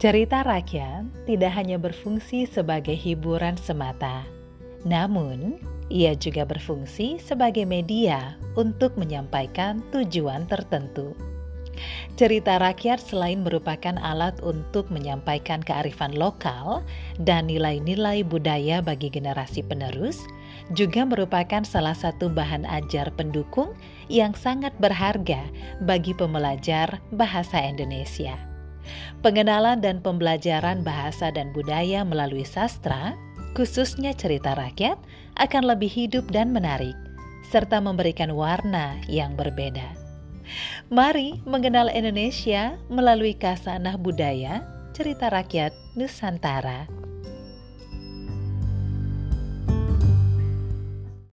Cerita rakyat tidak hanya berfungsi sebagai hiburan semata, namun ia juga berfungsi sebagai media untuk menyampaikan tujuan tertentu. Cerita rakyat selain merupakan alat untuk menyampaikan kearifan lokal dan nilai-nilai budaya bagi generasi penerus, juga merupakan salah satu bahan ajar pendukung yang sangat berharga bagi pembelajar bahasa Indonesia. Pengenalan dan pembelajaran bahasa dan budaya melalui sastra, khususnya cerita rakyat, akan lebih hidup dan menarik, serta memberikan warna yang berbeda. Mari mengenal Indonesia melalui kasanah budaya cerita rakyat Nusantara.